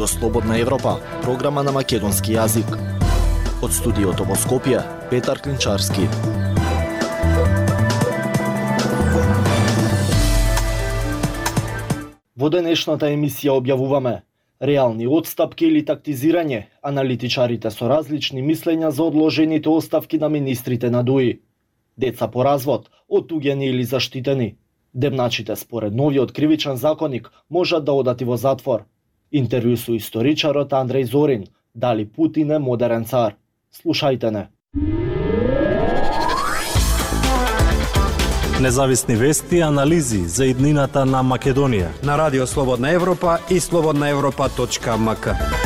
Радио Слободна Европа, програма на македонски јазик. Од студиото во Скопје, Петар Клинчарски. Во денешната емисија објавуваме реални отстапки или тактизирање, аналитичарите со различни мислења за одложените оставки на министрите на ДУИ. Деца по развод, отуѓени или заштитени. Демначите според новиот кривичен законник можат да одат и во затвор. Интервју со историчарот Андреј Зорин, дали Путин е модерен цар. Слушајте не. Независни вести и анализи за иднината на Македонија. На Радио Слободна Европа и слободнаевропа.мк.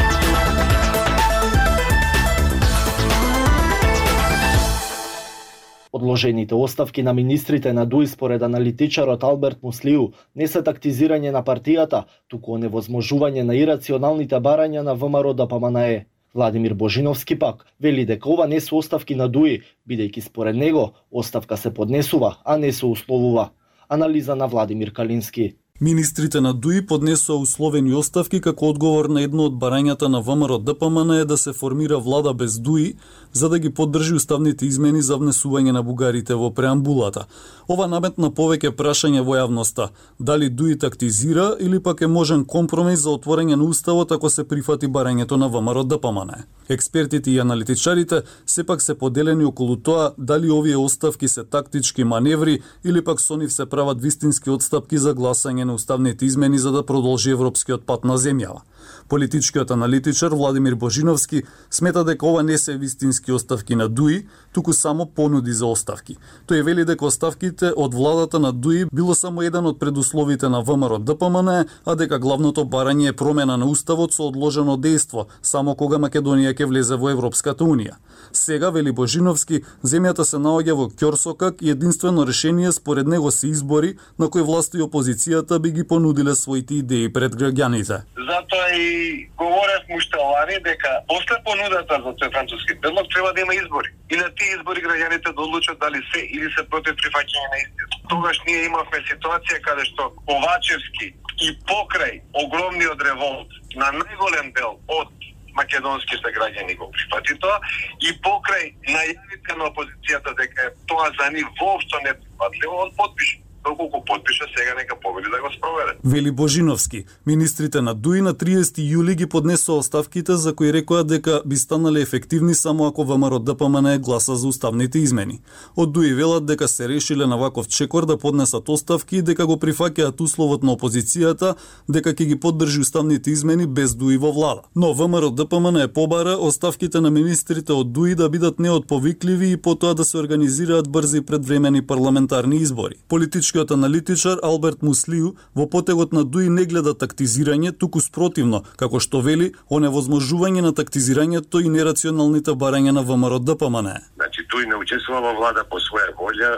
Предложените оставки на министрите на ДУИ според аналитичарот Алберт Муслиу не се тактизирање на партијата, туку невозможување на ирационалните барања на ВМРО да ДПМНЕ. Владимир Божиновски пак вели дека ова не се оставки на ДУИ, бидејќи според него оставка се поднесува, а не се условува. Анализа на Владимир Калински. Министрите на ДУИ поднесоа условени оставки како одговор на едно од барањата на ВМРО ДПМН е да се формира влада без ДУИ, за да ги поддржи уставните измени за внесување на бугарите во преамбулата. Ова наметна повеќе прашање во јавноста, дали ДУИ тактизира или пак е можен компромис за отворање на уставот ако се прифати барањето на ВМРО ДПМН. Експертите и аналитичарите сепак се поделени околу тоа дали овие оставки се тактички маневри или пак со нив се прават вистински отстапки за гласање на уставните измени за да продолжи европскиот пат на земјава. Политичкиот аналитичар Владимир Божиновски смета дека ова не се вистински оставки на ДУИ, туку само понуди за оставки. Тој вели дека оставките од владата на ДУИ било само еден од предусловите на ВМРО ДПМН, а дека главното барање е промена на уставот со одложено дејство, само кога Македонија ќе влезе во Европската унија. Сега, вели Божиновски, земјата се наоѓа во ќорсокак и единствено решение според него се избори на кои власти и опозицијата би ги понудиле своите идеи пред граѓаните. Затоа и говорев уште лани дека после понудата за тој француски предлог треба да има избори. И на тие избори граѓаните да одлучат дали се или се против прифаќање на истина. Тогаш ние имавме ситуација каде што Ковачевски и покрај огромниот револт на најголем дел од македонските граѓани го прифати тоа и покрај најавите на опозицијата дека тоа за нив воопшто не прифатливо, он подпиша доколку подпише сега нека победи да го спроведе. Вели Божиновски, министрите на ДУИ на 30 јули ги поднесоа оставките за кои рекоа дека би станале ефективни само ако ВМРО ДПМН гласа за уставните измени. Од ДУИ велат дека се решиле на ваков чекор да поднесат оставки и дека го прифаќаат условот на опозицијата дека ќе ги поддржи уставните измени без ДУИ во влада. Но ВМРО ДПМН е побара оставките на министрите од ДУИ да бидат неотповикливи и потоа да се организираат брзи предвремени парламентарни избори. Политички Политичкиот аналитичар Алберт Муслиу во потегот на Дуи не гледа тактизирање, туку спротивно, како што вели, оневозможување на тактизирањето и нерационалните барања на ВМРО ДПМН. Значи, Дуи не учествува во влада по своја волја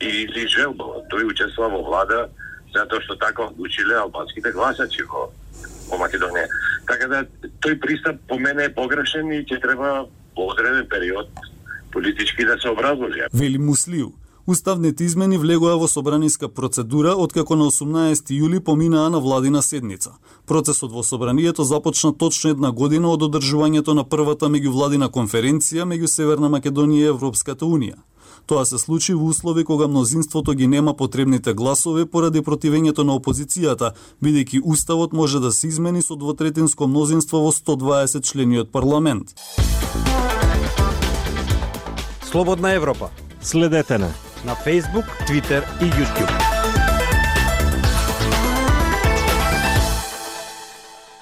или желба. Тој учествува во влада затоа што така одлучиле албанските гласачи во, во Македонија. Така да тој пристап по мене е погрешен и ќе треба во одреден период политички да се образложи. Вели Муслиу, Уставните измени влегоа во собраниска процедура откако на 18 јули поминаа на владина седница. Процесот во собранието започна точно една година од одржувањето на првата меѓувладина конференција меѓу Северна Македонија и Европската Унија. Тоа се случи во услови кога мнозинството ги нема потребните гласове поради противењето на опозицијата, бидејќи уставот може да се измени со двотретинско мнозинство во 120 члениот парламент. Слободна Европа. Следете на на Facebook, Twitter и YouTube.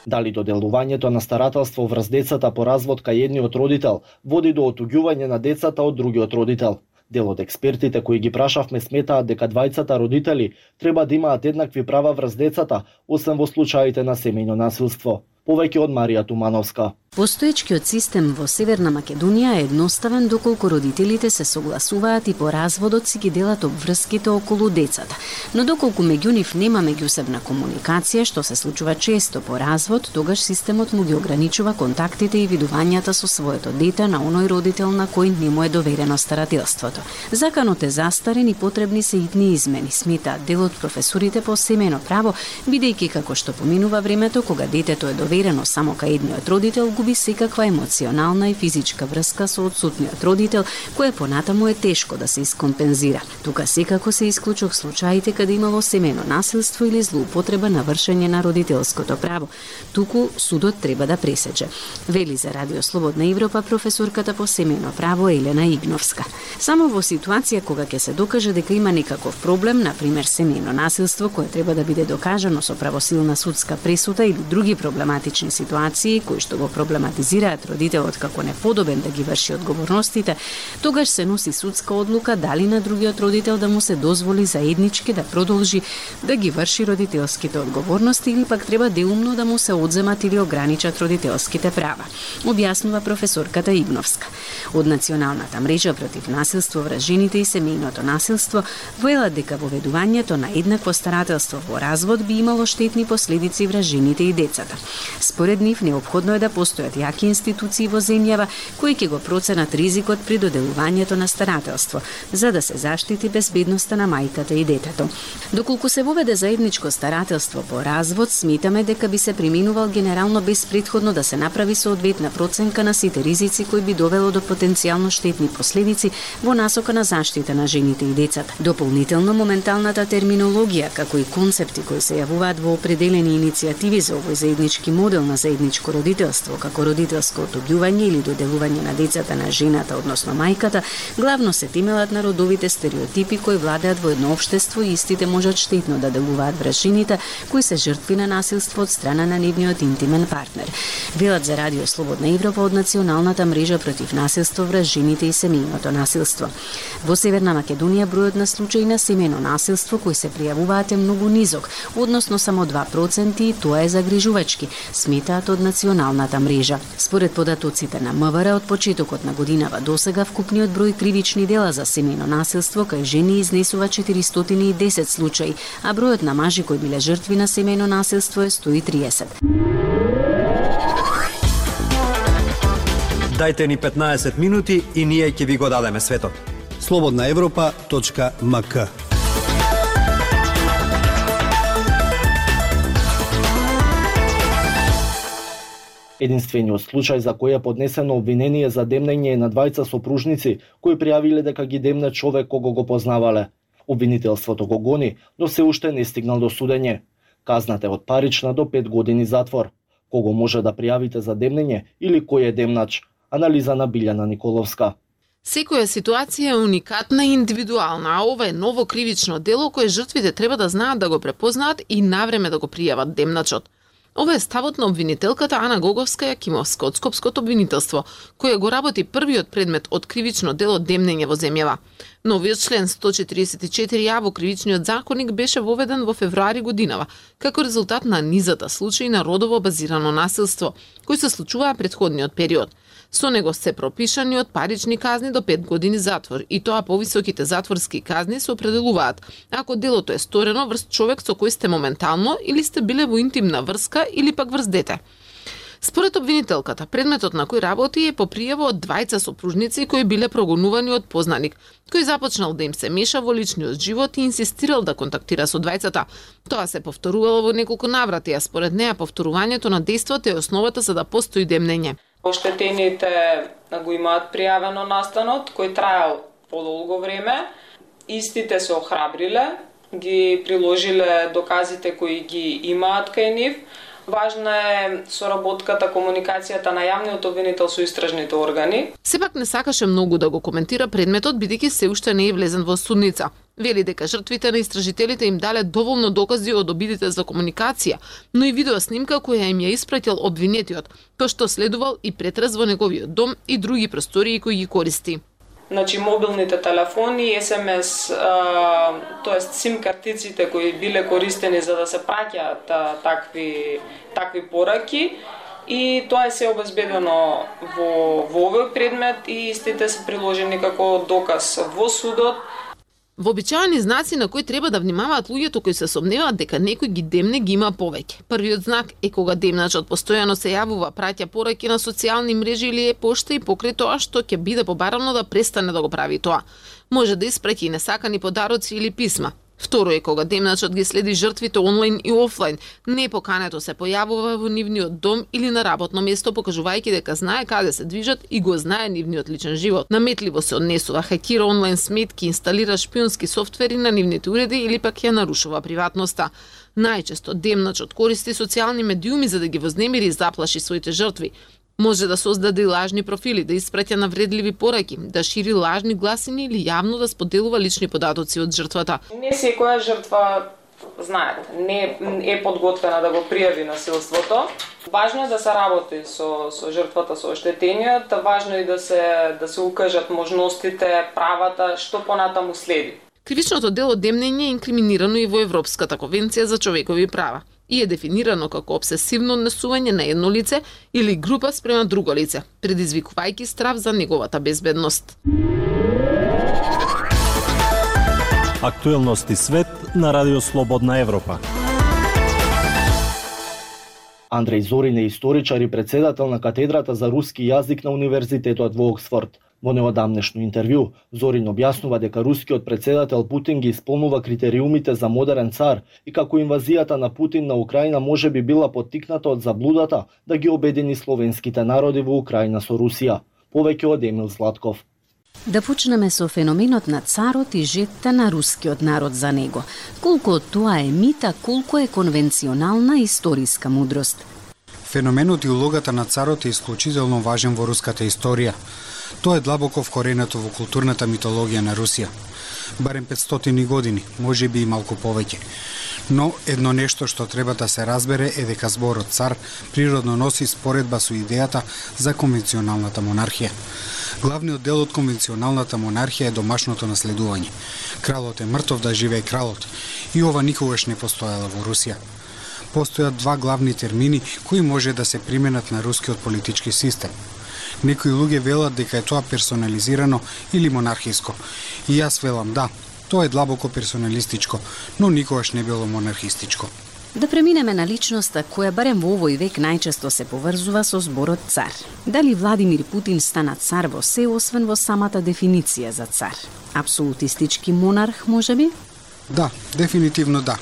Дали доделувањето на старателство врз децата по развод кај едниот родител води до отуѓување на децата од другиот родител? Дел од експертите кои ги прашавме сметаат дека двајцата родители треба да имаат еднакви права врз децата, освен во случаите на семејно насилство. Повеќе од Марија Тумановска. Постоечкиот систем во Северна Македонија е едноставен доколку родителите се согласуваат и по разводот си ги делат обврските околу децата. Но доколку меѓу нив нема меѓусебна комуникација, што се случува често по развод, тогаш системот му ги ограничува контактите и видувањата со своето дете на оној родител на кој не му е доверено старателството. Законот е застарен и потребни се итни измени, смета дел од професорите по семено право, бидејќи како што поминува времето кога детето е доверено само кај едниот родител, губи секаква емоционална и физичка врска со одсутниот родител, кое понатаму е тешко да се искомпензира. Тука секако се исклучок случаите каде имало семено насилство или злоупотреба на вршење на родителското право. Туку судот треба да пресече. Вели за Радио Слободна Европа професорката по семено право Елена Игновска. Само во ситуација кога ќе се докаже дека има некаков проблем, на пример семено насилство кое треба да биде докажано со правосилна судска пресуда или други проблематични ситуации кои што го проблематизираат родителот како неподобен да ги врши одговорностите, тогаш се носи судска одлука дали на другиот родител да му се дозволи заеднички да продолжи да ги врши родителските одговорности или пак треба деумно да му се одземат или ограничат родителските права, објаснува професорката Игновска. Од Националната мрежа против насилство врз жените и семејното насилство велат дека воведувањето на еднакво старателство во развод би имало штетни последици врз жените и децата. Според нив необходно е да постојат јаки институции во земјава кои ќе го проценат ризикот при доделувањето на старателство, за да се заштити безбедноста на мајката и детето. Доколку се воведе заедничко старателство по развод, сметаме дека би се приминувал генерално без предходно да се направи соодветна проценка на сите ризици кои би довело до потенцијално штетни последици во насока на заштита на жените и децата. Дополнително моменталната терминологија како и концепти кои се јавуваат во определени иницијативи за овој заеднички модел на заедничко родителство, како родителско отобјување или доделување на децата на жената, односно мајката, главно се темелат на родовите стереотипи кои владеат во едно општество и истите можат штетно да делуваат врз жените кои се жртви на насилство од страна на нивниот интимен партнер. Велат за Радио Слободна Европа од Националната мрежа против насилство врз жените и семејното насилство. Во Северна Македонија бројот на случаи на семејно насилство кои се пријавуваат е многу низок, односно само 2% и тоа е загрижувачки, сметаат од Националната мрежа. Според податоците на МВР од почетокот на годинава досега вкупниот број кривични дела за семено насилство кај жени изнесува 410 случаи, а бројот на мажи кои биле жртви на семено насилство е 130. Дајте ни 15 минути и ние ќе ви го дадеме светот. Слободна Европа.мк Единствениот случај за кој е поднесено обвинение за демнење е на двајца сопружници кои пријавиле дека ги демне човек кого го познавале. Обвинителството го гони, но се уште не стигнал до судење. Казната е од парична до 5 години затвор. Кого може да пријавите за демнење или кој е демнач? Анализа на Билјана Николовска. Секоја ситуација е уникатна и индивидуална, а ова е ново кривично дело кое жртвите треба да знаат да го препознаат и навреме да го пријават демначот. Ова е ставот на обвинителката Ана Гоговска Јакимовска од Скопското обвинителство, која го работи првиот предмет од кривично дело демнење во земјава. Новиот член 144а во кривичниот законник беше воведен во февруари годинава, како резултат на низата случаи на родово базирано насилство, кои се случуваа предходниот период – Со него се пропишани од парични казни до 5 години затвор и тоа повисоките затворски казни се определуваат ако делото е сторено врз човек со кој сте моментално или сте биле во интимна врска или пак врз дете. Според обвинителката, предметот на кој работи е по пријава од двајца сопружници кои биле прогонувани од познаник, кој започнал да им се меша во личниот живот и инсистирал да контактира со двајцата. Тоа се повторувало во неколку наврати, а според неа повторувањето на действото е основата за да постои демнење. Оштетените го имаат пријавено настанот, кој траел подолго време. Истите се охрабриле, ги приложиле доказите кои ги имаат кај нив, Важна е соработката, комуникацијата на јавниот обвинител со истражните органи. Сепак не сакаше многу да го коментира предметот, бидејќи се уште не е влезен во судница. Вели дека жртвите на истражителите им дале доволно докази од обидите за комуникација, но и видеоснимка која им ја испратил обвинетиот, тоа што следувал и претраз во неговиот дом и други простории кои ги користи. Значи мобилните телефони, СМС, тоест сим картиците кои биле користени за да се праќаат такви такви пораки и тоа е се обезбедено во, во овој предмет и истите се приложени како доказ. Во судот Вообичаени знаци на кои треба да внимаваат луѓето кои се сомневаат дека некој ги демне ги има повеќе. Првиот знак е кога демначот постојано се јавува, праќа пораки на социјални мрежи или е пошта и покрај тоа што ќе биде побарано да престане да го прави тоа. Може да испраќа и несакани подароци или писма. Второ е кога демначот ги следи жртвите онлайн и офлайн, непокането се појавува во нивниот дом или на работно место, покажувајќи дека знае каде се движат и го знае нивниот личен живот. Наметливо се однесува, хакира онлайн сметки, инсталира шпионски софтвери на нивните уреди или пак ја нарушува приватноста. Најчесто демначот користи социјални медиуми за да ги вознемири и заплаши своите жртви. Може да создаде лажни профили, да испраќа навредливи пораки, да шири лажни гласини или јавно да споделува лични податоци од жртвата. Не секоја жртва знаете, не е подготвена да го пријави насилството. Важно е да се работи со со жртвата, со оштетениот, важно е да се да се укажат можностите, правата, што понатаму следи. Кривичното дело демнење е инкриминирано и во Европската конвенција за човекови права и е дефинирано како обсесивно однесување на едно лице или група спрема друго лице, предизвикувајќи страв за неговата безбедност. Актуелности свет на Радио Слободна Европа. Андреј Зорин е историчар и председател на катедрата за руски јазик на Универзитетот во Оксфорд. Во неодамнешно интервју, Зорин објаснува дека рускиот председател Путин ги исполнува критериумите за модерен цар и како инвазијата на Путин на Украина може би била поттикната од заблудата да ги обедини словенските народи во Украина со Русија. Повеќе од Емил Златков. Да почнеме со феноменот на царот и жетта на рускиот народ за него. Колку од тоа е мита, колку е конвенционална историска мудрост. Феноменот и улогата на царот е исклучително важен во руската историја. Тоа е длабоко вкоренето во културната митологија на Русија. Барем 500 години, може би и малку повеќе. Но едно нешто што треба да се разбере е дека зборот цар природно носи споредба со идејата за конвенционалната монархија. Главниот дел од конвенционалната монархија е домашното наследување. Кралот е мртов да живее кралот. И ова никогаш не постоела во Русија. Постојат два главни термини кои може да се применат на рускиот политички систем – Некои луѓе велат дека е тоа персонализирано или монархиско. И јас велам да, тоа е длабоко персоналистичко, но никогаш не било монархистичко. Да преминеме на личноста која барем во овој век најчесто се поврзува со зборот цар. Дали Владимир Путин стана цар во се освен во самата дефиниција за цар? Апсолутистички монарх, можеби? Да, дефинитивно да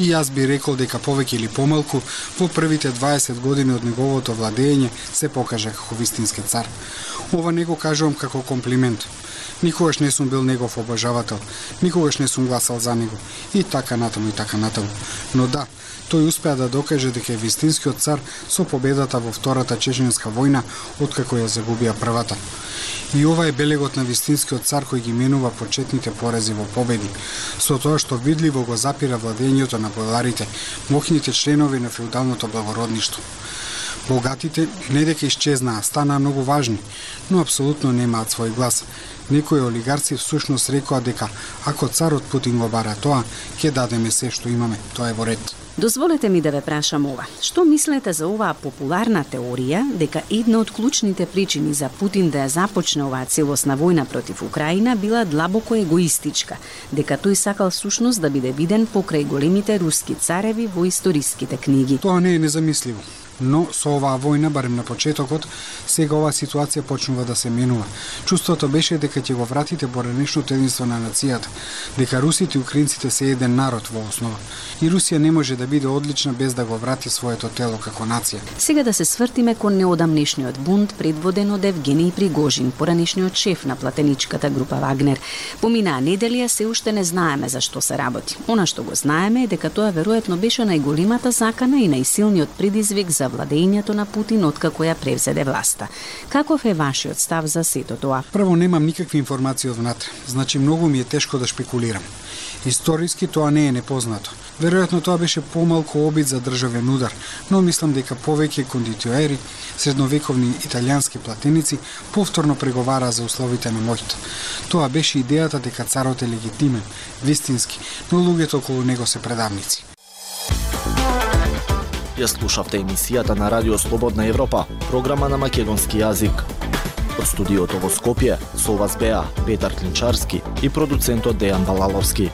и јас би рекол дека повеќе или помалку во првите 20 години од неговото владење се покажа како вистински цар. Ова не го кажувам како комплимент. Никогаш не сум бил негов обожавател, никогаш не сум гласал за него. И така натаму, и така натаму. Но да, тој успеа да докаже дека е вистинскиот цар со победата во Втората Чеченска војна, откако ја загубија првата. И ова е белегот на вистинскиот цар кој ги менува почетните порези во победи, со тоа што видливо го запира владењето на бојарите, мохните членови на феудалното благородништво. Богатите не дека исчезнаа, станаа многу важни, но апсолутно немаат свој глас. Некои олигарци всушност рекоа дека ако царот Путин го бара тоа, ќе дадеме се што имаме, тоа е во ред. Дозволете ми да ве прашам ова. Што мислете за оваа популарна теорија дека една од клучните причини за Путин да ја започне оваа целосна војна против Украина била длабоко егоистичка, дека тој сакал сушност да биде виден покрај големите руски цареви во историските книги? Тоа не е незамисливо но со оваа војна, барем на почетокот, сега оваа ситуација почнува да се менува. Чувството беше дека ќе го вратите поранешното единство на нацијата, дека русите и украинците се еден народ во основа. И Русија не може да биде одлична без да го врати своето тело како нација. Сега да се свртиме кон неодамнешниот бунт предводен од Евгений Пригожин, поранешниот шеф на платеничката група Вагнер. Поминаа неделија се уште не знаеме за што се работи. Она што го знаеме е дека тоа веројатно беше најголемата закана и најсилниот предизвик за владењето на Путин откако ја превзеде власта. Каков е вашиот став за сето тоа? Прво немам никакви информации од внатре, значи многу ми е тешко да шпекулирам. Историски тоа не е непознато. Веројатно тоа беше помалку обид за државен удар, но мислам дека повеќе кондитиоери, средновековни италијански платеници, повторно преговара за условите на моќта. Тоа беше идејата дека царот е легитимен, вистински, но луѓето околу него се предавници. Ја слушавте емисијата на Радио Слободна Европа, програма на македонски јазик. Од студиото во Скопје со вас беа Петар Клинчарски и продуцентот Дејан Балаловски.